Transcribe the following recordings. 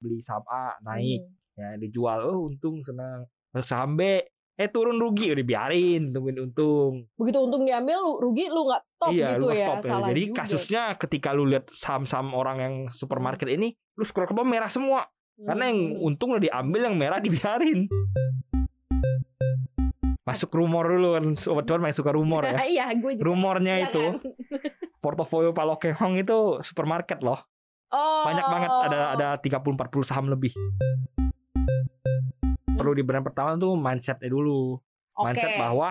beli saham A naik Hmm. ya dijual oh untung senang Terus saham B eh turun rugi udah biarin tungguin untung Begitu untung diambil rugi lu nggak stop iya gitu lu ya. stop ya. Salah jadi juga. kasusnya ketika lu lihat saham-saham orang yang supermarket ini lu scroll ke bawah merah semua karena yang Hmm. untung udah diambil yang merah dibiarin masuk rumor dulu kan sobat cuan main suka rumor ya iya, gue juga. rumornya itu Silakan. portofolio Palokehong itu supermarket loh Oh. banyak banget ada ada 30 40 saham lebih perlu di brand pertama tuh mindsetnya dulu Oke. mindset bahwa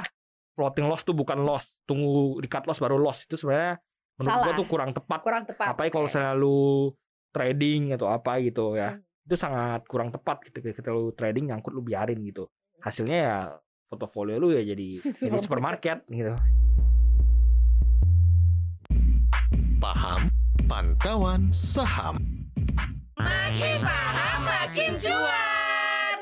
floating loss tuh bukan loss tunggu di cut loss baru loss itu sebenarnya menurut gua Salah. tuh kurang tepat kurang tepat. apalagi kalau Oke. misalnya lu trading atau apa gitu ya Hmm. itu sangat kurang tepat gitu ketika lu trading nyangkut lu biarin gitu hasilnya ya portofolio lu ya jadi jadi supermarket gitu Paham Pantauan Saham. Makin paham makin cuan.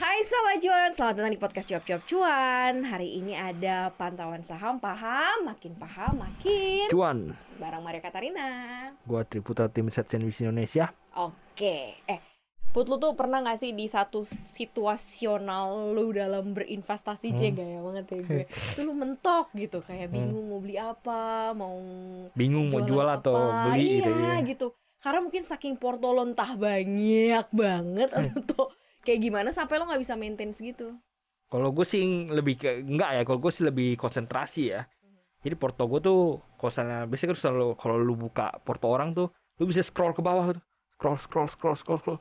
Hai Sobat Cuan, selamat datang di podcast Cuap Cuap Cuan. Hari ini ada pantauan saham paham, makin paham makin cuan. Barang Maria Katarina. Gua Triputra tim Set Indonesia. Oke, eh Put lu tuh pernah gak sih di satu situasional lu dalam berinvestasi Hmm. hmm. gaya banget ya gue Itu lu mentok gitu, kayak bingung mau beli apa, mau bingung mau jual atau apa. beli iya, gitu ya gitu karena mungkin saking porto lo entah banyak banget Hmm. atau kayak gimana sampai lo nggak bisa maintain segitu Kalau gue sih lebih ke enggak ya, kalau gue sih lebih konsentrasi ya. Jadi porto gue tuh misalnya biasanya kan selalu kalau lu buka porto orang tuh, lu bisa scroll ke bawah tuh. Scroll scroll scroll scroll scroll.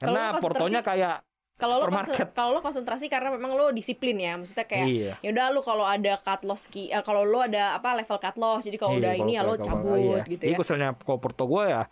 Karena portonya kayak kalau lo kalau lo konsentrasi karena memang lo disiplin ya maksudnya kayak iya. ya udah lo kalau ada cut loss ki eh, kalau lo ada apa level cut loss jadi kalau Iya, udah ini ya lo cabut iya. gitu Jadi ya kalau misalnya kalau porto gue ya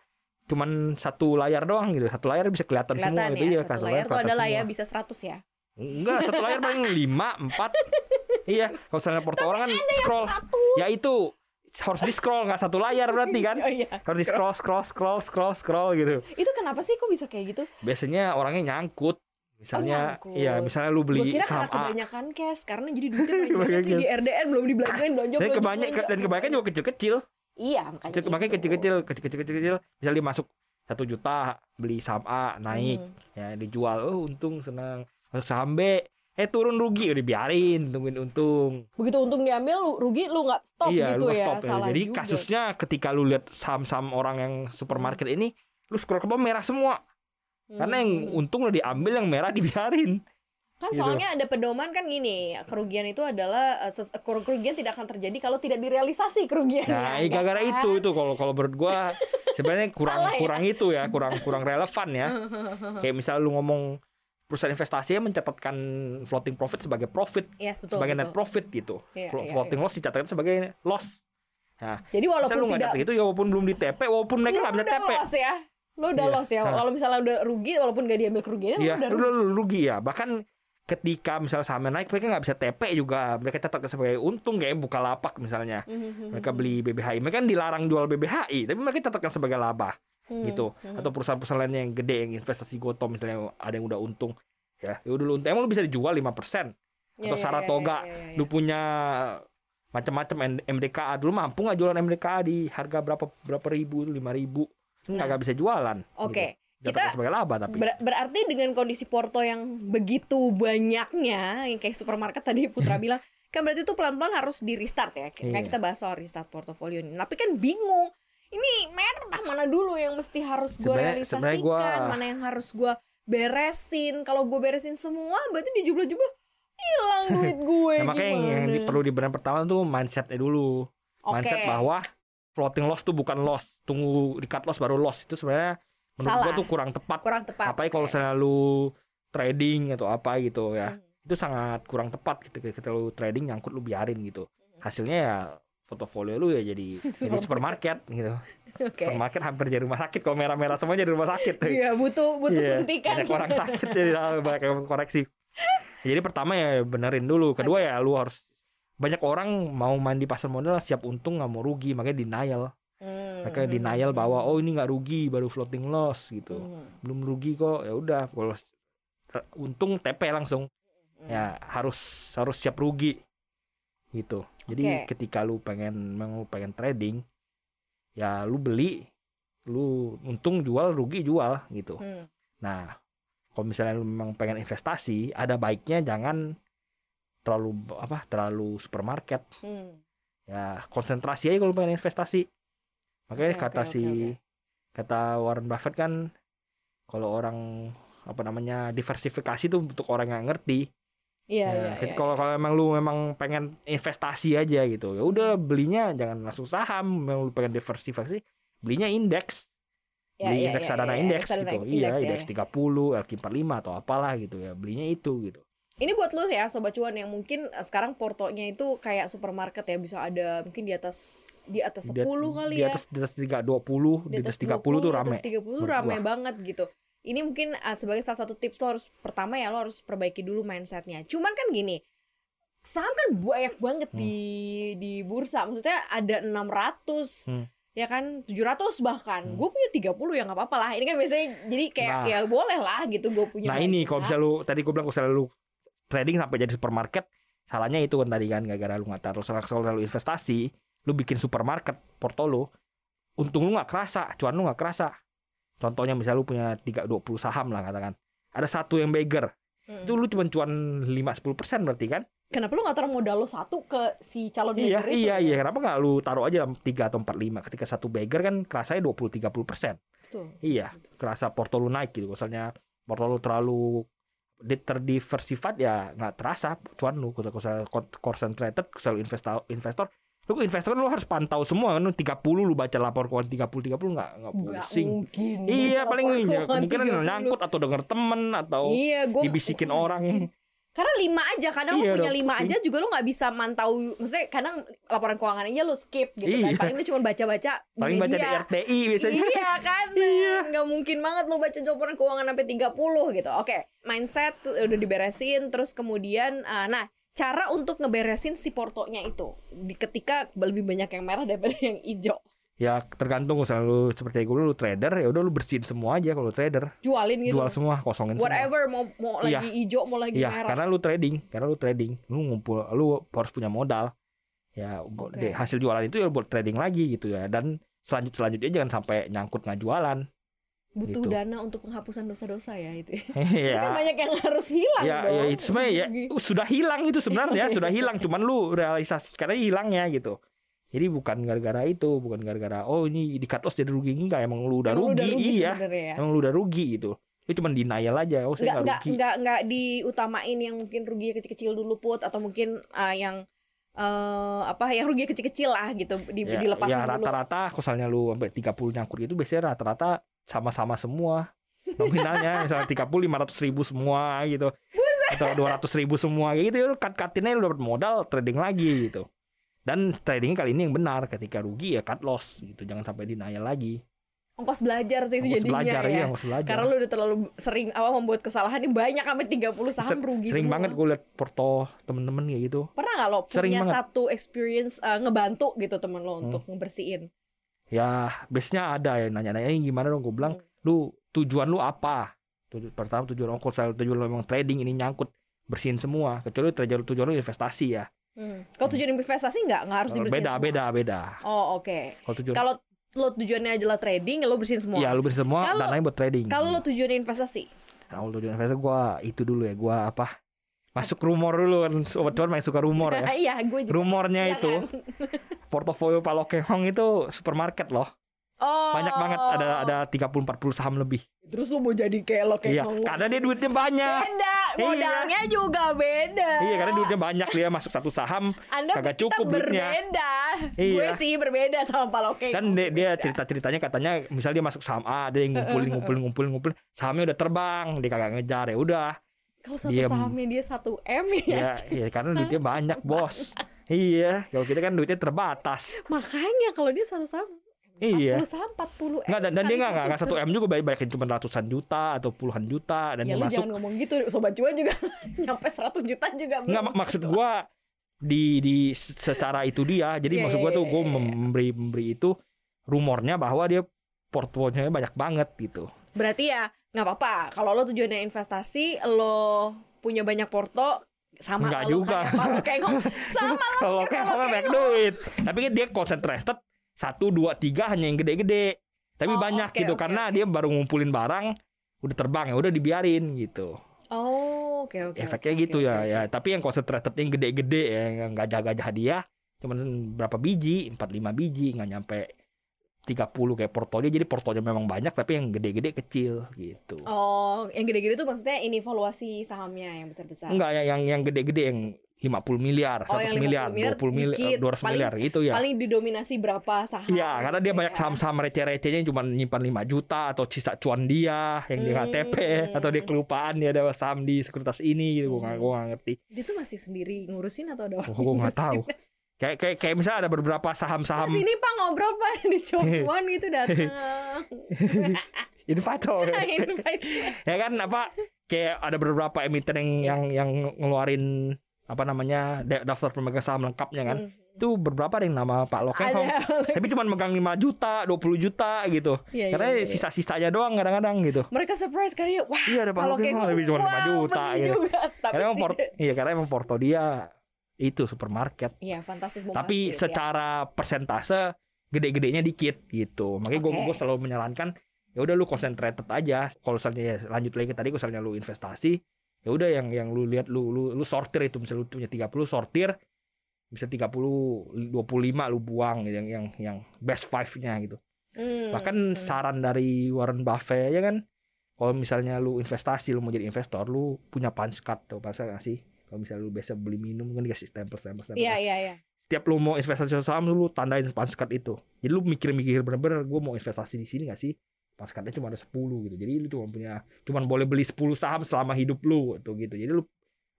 cuman satu layar doang gitu. Satu layar bisa kelihatan, semua kelihatan gitu ya iya, satu layar tuh kelihatan adalah ya semua. bisa 100 ya Enggak, satu layar paling 5, 4. iya, kalau misalnya porto orang kan scroll. Ya itu harus di scroll nggak satu layar berarti kan? oh iya Harus di scroll scroll scroll scroll scroll gitu. itu kenapa sih kok bisa kayak gitu biasanya orangnya nyangkut misalnya nyangkut. iya misalnya lu beli kira saham karena A kebanyakan cash karena jadi duitnya banyak di RDN belum dibelanjain belanja dan kebanyakan belanja. dan kebanyakan juga kecil-kecil iya makanya kecil makanya itu. kecil-kecil kecil-kecil kecil misalnya masuk satu juta beli saham A naik Hmm. ya dijual oh untung senang Masuk saham B eh turun rugi udah biarin tungguin untung begitu untung diambil lu rugi lu nggak stop iya gitu lu ya stop ya. salah jadi juga. kasusnya ketika lu lihat saham-saham orang yang supermarket ini lu scroll ke bawah merah semua karena yang Hmm. untung udah diambil yang merah dibiarin kan gitu. soalnya ada pedoman kan gini kerugian itu adalah eh, ses- kerugian tidak akan terjadi kalau tidak direalisasi kerugiannya Nah, iya, ya gara-gara kan? itu itu kalau kalau menurut gua sebenarnya kurang Salah ya? kurang itu ya, kurang kurang relevan ya. Kayak misal lu ngomong perusahaan investasi mencatatkan floating profit sebagai profit, Yes, betul, sebagai betul. net profit gitu. Flo- iya, floating loss dicatatkan sebagai loss. Nah, jadi walaupun lu tidak catat itu ya walaupun belum di TP, walaupun mereka nggak bisa udah TP. loss ya lu udah Iya. loss ya Nah. kalau misalnya udah rugi walaupun gak diambil kerugiannya lu udah rugi lu, lu rugi ya. Bahkan ketika misal sahamnya naik mereka nggak bisa TP juga mereka catatkan sebagai untung kayak buka lapak misalnya Mhm, mereka beli BBHI mereka kan dilarang jual BBHI tapi mereka catatkan sebagai laba mhm, gitu mhm. atau perusahaan-perusahaan lainnya yang gede yang investasi gotom misalnya ada yang udah untung ya ya udah lu untung emang lu bisa dijual 5% Iya, atau iya, iya, Saratoga, iya, iya, iya. lu punya macam-macam MDKA dulu mampu nggak jualan MDKA di harga berapa berapa ribu lima ribu Nah. bisa jualan Oke, gitu. kita sebagai laba tapi Ber- berarti dengan kondisi porto yang begitu banyaknya, yang kayak supermarket tadi Putra bilang, kan berarti itu pelan-pelan harus di restart ya. Kayak Iya. kita bahas soal restart portofolio ini. Tapi kan bingung, ini merah mana dulu yang mesti harus gue realisasikan, gua- mana yang harus gue beresin. Kalau gue beresin semua, berarti di jumlah-jumlah hilang duit gue. Nah, makanya yang, yang di- perlu pertama tuh mindsetnya dulu Oke, mindset bahwa floating loss tuh bukan loss tunggu di cut loss baru loss itu sebenarnya menurut Salah. gua tuh kurang tepat kurang tepat. apalagi kalau Oke. misalnya lu trading atau apa gitu ya Hmm. itu sangat kurang tepat gitu ketika lu trading nyangkut lu biarin gitu Hmm. hasilnya ya portofolio lu ya jadi jadi supermarket gitu. Oke. supermarket hampir jadi rumah sakit kalau merah-merah semua jadi rumah sakit. Iya, butuh butuh Iya, suntikan. banyak orang sakit jadi banyak yang koreksi. Jadi pertama ya benerin dulu. Kedua ya lu harus banyak orang mau main di pasar modal siap untung nggak mau rugi. Makanya denial. Hmm, mereka denial bahwa oh ini nggak rugi baru floating loss gitu. Hmm, belum rugi kok. Ya udah kalau untung TP langsung. Hmm. ya harus harus siap rugi gitu jadi Oke. ketika lu pengen mau pengen trading ya lu beli lu untung jual rugi jual gitu Hmm. nah kalau misalnya lu memang pengen investasi ada baiknya jangan terlalu apa terlalu supermarket Hmm. ya konsentrasi aja kalau pengen investasi makanya Oke, kata oke, si oke. kata Warren Buffett kan kalau orang apa namanya diversifikasi tuh untuk orang yang ngerti Iya, Ya, iya, iya. kalau kalau emang lu memang pengen investasi aja gitu ya udah belinya jangan langsung saham memang lu pengen diversifikasi belinya indeks Iya, beli iya, indeks iya, sadana iya, indeks gitu indeks iya ya, indeks ya. 30 LQ45 atau apalah gitu ya belinya itu gitu Ini buat lu ya sobat cuan yang mungkin eh, sekarang portonya itu kayak supermarket ya bisa ada mungkin di atas di atas 10 Di kali di ya. atas di atas 320 di atas 30 tuh di rame atas 30 tuh rame banget gitu. Ini mungkin uh, sebagai salah satu tips lo harus pertama ya lo harus perbaiki dulu mindsetnya. Cuman kan gini, saham kan banyak banget Hmm. di di bursa. Maksudnya ada 600 Hmm. ya kan 700 bahkan. Hmm. Gue punya 30 ya nggak apa-apa lah. Ini kan biasanya jadi kayak Nah. ya boleh lah gitu gue punya. nah ini kalau misalnya lu tadi gue bilang kalau misalnya lu trading sampai jadi supermarket salahnya itu kan tadi kan gara-gara lu nggak taruh soalnya kalau lu investasi lu bikin supermarket porto lu untung lu nggak kerasa cuan lu nggak kerasa contohnya misalnya lu punya 3 20 saham lah katakan ada satu yang beggar Hmm. itu lu cuma cuan 5-10% berarti kan Kenapa lu nggak taruh modal lo satu ke si calon iya beggar itu? iya iya kenapa nggak lu taruh aja 3 atau 45 ketika satu beggar kan kerasanya 20-30% Betul. Iya. kerasa porto lu naik gitu misalnya porto lu terlalu di- terdiversified ya nggak terasa cuan lu kalau concentrated kalau investor investor lu investor kan lu harus pantau semua kan lu 30 lu baca lapor keuangan 30 30 nggak nggak Nggak pusing mungkin. iya baca paling laporan iya, kemungkinan 30. nyangkut atau denger temen atau Iya, gue dibisikin orang Karena lima aja, kadang Iya, lu punya lima aja juga lu nggak bisa mantau. Maksudnya kadang laporan keuangan aja lu skip gitu kan. Iya. Paling lu cuma baca-baca di paling baca di. RTI biasanya Iya kan, Iya. nggak mungkin banget lu baca laporan keuangan sampai 30 gitu. Oke, mindset udah diberesin, terus kemudian, ah, nah cara untuk ngeberesin si portonya itu, di ketika lebih banyak yang merah daripada yang hijau, ya tergantung misalnya lu seperti gue lu trader ya udah lu bersihin semua aja kalau trader jualin gitu, jual semua kosongin semua whatever mau mau Iya. lagi hijau mau lagi Iya, merah. karena lu trading, karena lu trading, lu ngumpul, lu harus punya modal. Ya, de- hasil jualan itu ya buat trading lagi gitu ya. Dan selanjut selanjutnya jangan sampai nyangkut nggak jualan. Butuh gitu. dana untuk penghapusan dosa-dosa ya itu. Iya. Itu kan banyak yang harus hilang Ya, dong. ya itu sebenarnya ya Rugi. uh, sudah hilang itu sebenarnya sudah hilang, cuman lu realisasi karena hilangnya gitu. Jadi bukan gara-gara itu, bukan gara-gara oh ini di cut loss jadi rugi enggak, emang lu udah Emang lu rugi, iya. ya. Emang lu udah rugi gitu. Itu cuma denial aja, oh saya nggak, nggak rugi. nggak, nggak diutamain yang mungkin rugi kecil-kecil dulu put atau mungkin ah, yang eh apa yang rugi kecil-kecil lah gitu di, ya, dilepasin ya dulu. rata-rata misalnya lu sampai 30 nyangkut itu biasanya rata-rata sama-sama semua nominalnya misalnya 30 500 ribu semua gitu atau 200 ribu semua kayak gitu ya cut cutinnya lu dapat modal trading lagi gitu dan trading kali ini yang benar ketika rugi ya cut loss gitu jangan sampai denial lagi Ongkos belajar sih Ongkos jadinya belajar ya. iya ongkos belajar Karena lu udah terlalu sering apa membuat kesalahan ini banyak sampai 30 saham rugi sering semua. banget gue liat porto temen-temen kayak gitu Pernah nggak lo Sering punya banget. satu experience eh, ngebantu gitu temen lo Hmm. untuk ngebersihin? Ya biasanya ada ya nanya-nanya "Eh, gimana dong gue bilang Hmm. lu tujuan lu apa Tuju- pertama tujuan ongkos saya tujuan lu memang trading ini nyangkut bersihin semua kecuali tujuan tujuan lu investasi ya Hmm. Kalau tujuan investasi nggak nggak harus dibersihin beda semua? beda beda Oh oke. kalau tujuan Kalau lo tujuannya adalah trading, lo bersihin semua. iya lu bersihin semua Kalau- dananya buat trading Kalau lo tujuannya investasi, kalau tujuan investasi gua itu dulu ya gua apa masuk rumor dulu kan sobat cuan main suka rumor ya iya, gue juga. rumornya Iya itu kan? portofolio Palokehong itu supermarket loh Oh. banyak banget ada ada 30 40 saham lebih Terus lo mau jadi kayak lo kayak iya ngomong. karena dia duitnya banyak Beda, Iya. modalnya juga beda. iya karena duitnya banyak dia masuk satu saham Anda kagak kita cukup duitnya. berbeda. Iya. Gue sih berbeda sama Pak Loke. kan dia, dia cerita ceritanya katanya misal dia masuk saham A dia yang ngumpulin ngumpulin ngumpulin ngumpulin sahamnya udah terbang dia kagak ngejar ya udah Kalau satu diem. sahamnya dia satu M ya. ya, ya karena duitnya banyak bos iya kalau kita kan duitnya terbatas Makanya kalau dia satu saham 40 iya saham 40 M. Nggak, dan, dan dia sekali nggak nggak satu. m juga banyak cuma ratusan juta atau puluhan juta dan Ya dia masuk jangan ngomong gitu. Sobat cuan juga nyampe 100 juta juga belum. nggak mak- maksud gua di di secara itu dia jadi Iya, maksud iya, gua tuh iya, gua iya. memberi memberi itu rumornya bahwa dia portfolionya banyak banget gitu Berarti ya nggak apa-apa. Kalau lo tujuannya investasi, lo punya banyak porto sama Nggak lo juga. kayak sama lo kalau kayak banyak duit tapi kan dia concentrated satu dua tiga hanya yang gede-gede Tapi Oh, banyak oke, gitu oke, karena oke. dia baru ngumpulin barang udah terbang ya udah dibiarin gitu. Oh, oke oke. Efeknya oke, gitu oke, ya oke. ya. Tapi yang concentrated yang gede-gede ya yang gajah-gajah dia cuman berapa biji, 4 5 biji nggak nyampe 30 kayak portonya jadi portonya memang banyak tapi yang gede-gede kecil gitu. Oh, yang gede-gede tuh maksudnya ini valuasi sahamnya yang besar-besar. Enggak yang yang yang gede-gede yang 50 miliar, 100 Oh, yang 50 miliar, miliar 20 miliar, dikit. 200 Paling- miliar gitu ya. Paling didominasi berapa saham? Iya, karena dia gitu banyak ya. saham-saham receh-recehnya cuma nyimpan 5 juta atau sisa cuan dia yang di Hmm. KTP atau dia kelupaan dia ada saham di sekuritas ini gitu. Gua nggak Hmm. gua nggak ngerti. Dia tuh masih sendiri ngurusin atau ada orang Oh, gua nggak tahu. Kayak kayak kayak misalnya ada beberapa saham-saham Mas ini pak ngobrol pak di cuan gitu datang. investor. Invite. ya kan apa kayak ada beberapa emiten yang Iya. yang yang ngeluarin apa namanya da- daftar pemegang saham lengkapnya kan. Hmm. Itu beberapa ada yang nama Pak Lokeng tapi cuma megang 5 juta, 20 juta gitu. Iya, iya, Karena iya, iya. sisa-sisanya doang kadang-kadang gitu. Mereka surprise kali ya. Wah, Iya ada Pak kalau Lokeng lebih cuma 5 juta gitu. juga. Tapi Karena emang port, iya karena emang porto dia itu supermarket. Iya, fantastis bombastis Tapi ya. secara persentase gede-gedenya dikit gitu. Makanya gue Oke. gue selalu menyarankan ya udah lu concentrated aja. Kalau misalnya ya, lanjut lagi tadi kalau misalnya lu investasi ya udah yang yang lu lihat lu lu lu sortir itu misalnya lu punya 30 sortir bisa 30 25 lu buang gitu, yang yang yang best five-nya gitu. Hmm, Bahkan hmm. saran dari Warren Buffett ya kan kalau misalnya lu investasi lu mau jadi investor lu punya punch card tuh pas nggak sih? Kalau misalnya lu biasa beli minum kan dikasih stempel stempel stempel. Iya, iya, iya. Setiap lu mau investasi saham lu tandain card itu. Jadi lu mikir-mikir bener-bener gue mau investasi di sini gak sih? Punch cardnya cuma ada 10 gitu. Jadi lu cuma punya cuma boleh beli 10 saham selama hidup lu tuh gitu. Jadi lu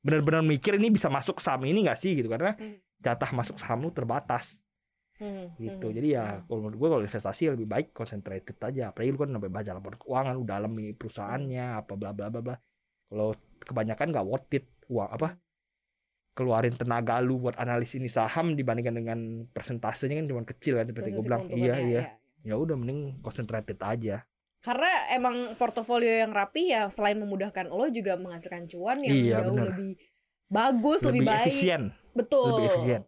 bener-bener mikir ini bisa masuk saham ini gak sih gitu karena Hmm. jatah masuk saham lu terbatas Hmm, gitu. hmm, Jadi ya hmm. kalau menurut gue kalau investasi lebih baik concentrated aja. Apalagi lu kan sampai baca laporan keuangan, lu dalam nih perusahaannya apa bla bla bla bla. Kalau kebanyakan nggak worth it uang apa keluarin tenaga lu buat analisis ini saham dibandingkan dengan persentasenya kan cuma kecil kan seperti gue bilang. Iya iya. Ya udah mending concentrated aja. Karena emang portofolio yang rapi ya selain memudahkan lo juga menghasilkan cuan yang Iya, jauh bener. lebih bagus, lebih, Lebih baik. efisien, Betul. lebih efisien.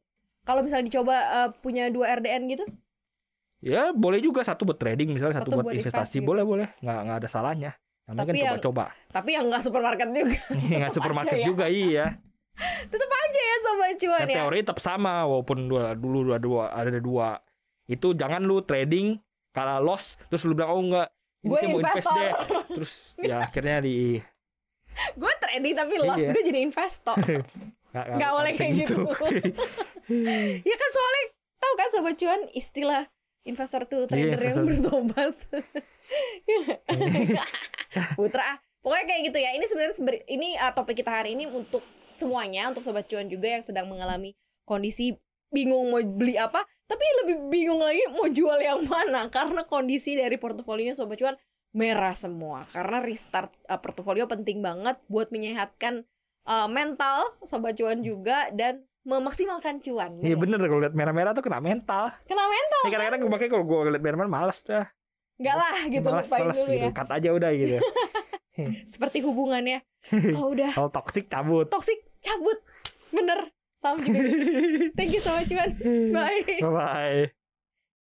Kalau misalnya dicoba eh, punya dua RDN gitu, Ya boleh juga satu buat trading misalnya satu, Satu buat, buat invest investasi gitu. boleh boleh nggak nggak ada salahnya. Kan Tapi yang- coba-coba. tapi yang nggak supermarket juga. Nggak supermarket ya. juga iya. Tetap aja ya sobat cuan Nah, ya. teori tetap sama walaupun dua dulu dua dua ada dua. Itu jangan lu trading kalau loss terus lu bilang oh enggak ini Gue mau invest deh. Terus ya akhirnya di gue trading tapi loss Iya. gue jadi investor. nggak Nggak boleh bisa kayak gitu. ya kan soalnya tahu kan sobat cuan istilah investor tuh trader yang Iya, investor. bertobat. Putra, ah. pokoknya kayak gitu ya. Ini sebenarnya ini uh, topik kita hari ini untuk semuanya, untuk sobat cuan juga yang sedang mengalami kondisi bingung mau beli apa, tapi lebih bingung lagi mau jual yang mana karena kondisi dari portofolionya sobat cuan merah semua. Karena restart uh, portofolio penting banget buat menyehatkan uh, mental sobat cuan juga dan memaksimalkan cuan. Iya Bener. bener kalau lihat merah-merah tuh kena mental. Kena mental. Ya, kadang-kadang gue pakai kalau gue lihat merah-merah males dah. Enggak lah gitu males, lupain males dulu gitu. ya. Cut aja udah gitu. Seperti hubungannya. Kalau udah Kalau toxic cabut. toxic cabut. Bener. Sama juga. Thank you so much, Cuan. Bye. Bye bye.